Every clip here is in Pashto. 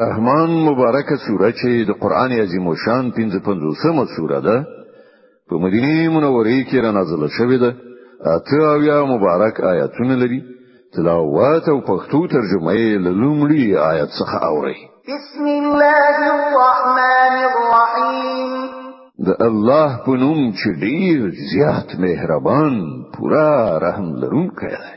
رحمان مبارکه سوره چې د قران عظیم او شان 55مه سوره ده په مدینه منوره کې را نازله شوې ده اته اویا مبارک آیاتونه لري تلاوت او پښتو ترجمه یې له لومړي آیت څخه اوري بسم الله الرحمن الرحیم د الله په نوم چې ډیر زیات مهربان پورا رحم لرونکی دی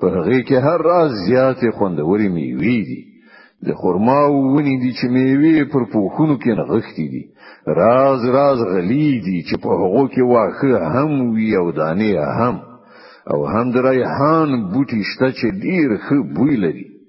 په هغه کې هر راز زیاتې خوندورې میوې دي د خرما ونی دي چې میوې پر پوخونو کې نغښتې دي راز راز غلي دي چې په هغو کې واخه هم وي او دانې هم او هم د ریحان بوټي شته چې ډیر ښه بوی لري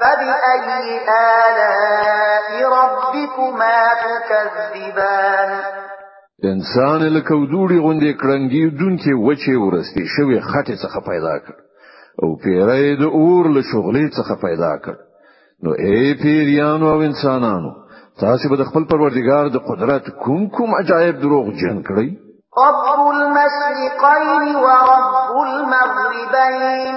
فبأي آلاء ربكما تكذبان انسان لکه دوړي غوندې کړنګي دونکي وچه ورستي شوی خټه څخه پیدا کړ او پیرې د اور له شغلې څخه پیدا کړ نو اے پیریانو او انسانانو تاسو به خپل پروردگار د قدرت کوم کوم عجایب دروغ جن کړی رب المشرقين ورب المغربين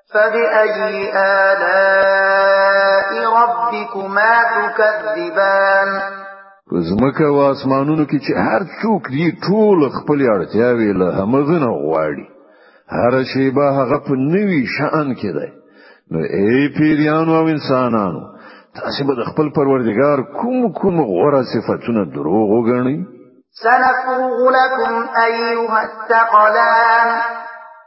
فبأي آلاء ربكما تكذبان زمکه او اسمانونو کې چې هر څوک دی ټول خپل اړتیاوي له همغه نه غواړي هر شی به هغه په نوي شان کې دی نو ای پیریانو او انسانانو تاسو به د خپل پروردگار کوم کوم غوړه صفاتونه دروغ وګڼئ سنفرغ لكم أيها الثقلان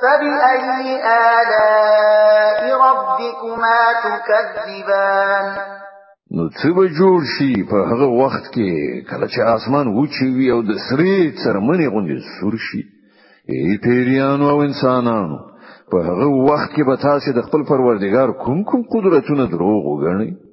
فبأي آلاء ربكما تكذبان نو څه به جوړ شي په هغه وخت کې کله چې اسمان وچی وي او د سری څرمنې غوندې سور شي ای پیریانو او انسانانو په هغه وخت کې به تاسو د خپل پروردګار کوم کوم قدرتونه دروغ وګڼئ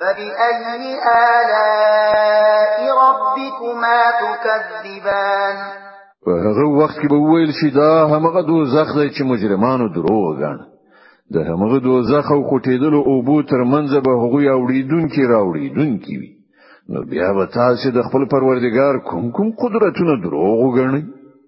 فبأي آلاء ربكما تكذبان په هغه وخت کې به ویل شي دا همغه دوزخ دی چې مجرمانو درو وګڼ د همغه دوزخ او کوټېدلو او بو تر منځ به هغه اوریدونکو راوړیدونکو وي نو بیا به تاسو د خپل پروردګار کوم کوم قدرتونه دروغ وګڼئ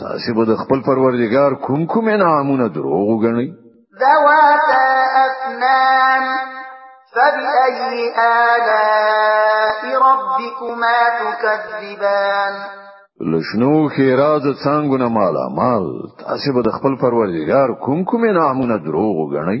تاسو به د خپل پروردګار کوم کوم انعامونه دروغ وګڼئ ذواتا افنان فبأي آلاء ربكما تكذبان لشنو خیراز څنګه مالا مال تاسو به د خپل پروردګار کوم کوم انعامونه دروغ وګڼئ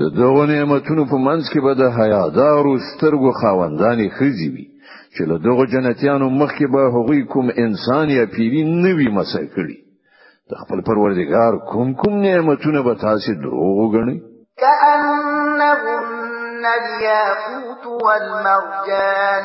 د دغو نعمتونو په منځ کې به د حیادارو سترګو خاوندانې ښځې وي چې له دغو جنتیانو مخکې به هغوی کوم انسان یا پیری نه وي مسه کړي د خپل پروردګار کوم کوم نعمتونه به تاسو دروغ وګڼي كأنهن الياقوت والمرجان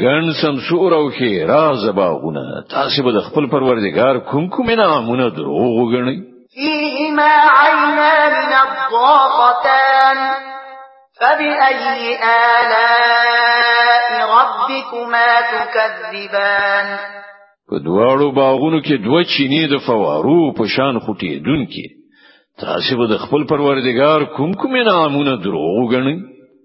ګن سمسور او کې راز باغونه تاسو به خپل پروردگار کوم کوم نامونه دروغ وګڼي فيهما عينان نضاختان فبأي آلاء ربكما تكذبان په دواړو باغونو کې دوه چینې د فوارو په شان خوټې دن کې تاسو به د خپل پروردگار کوم کوم نامونه دروغ وګڼئ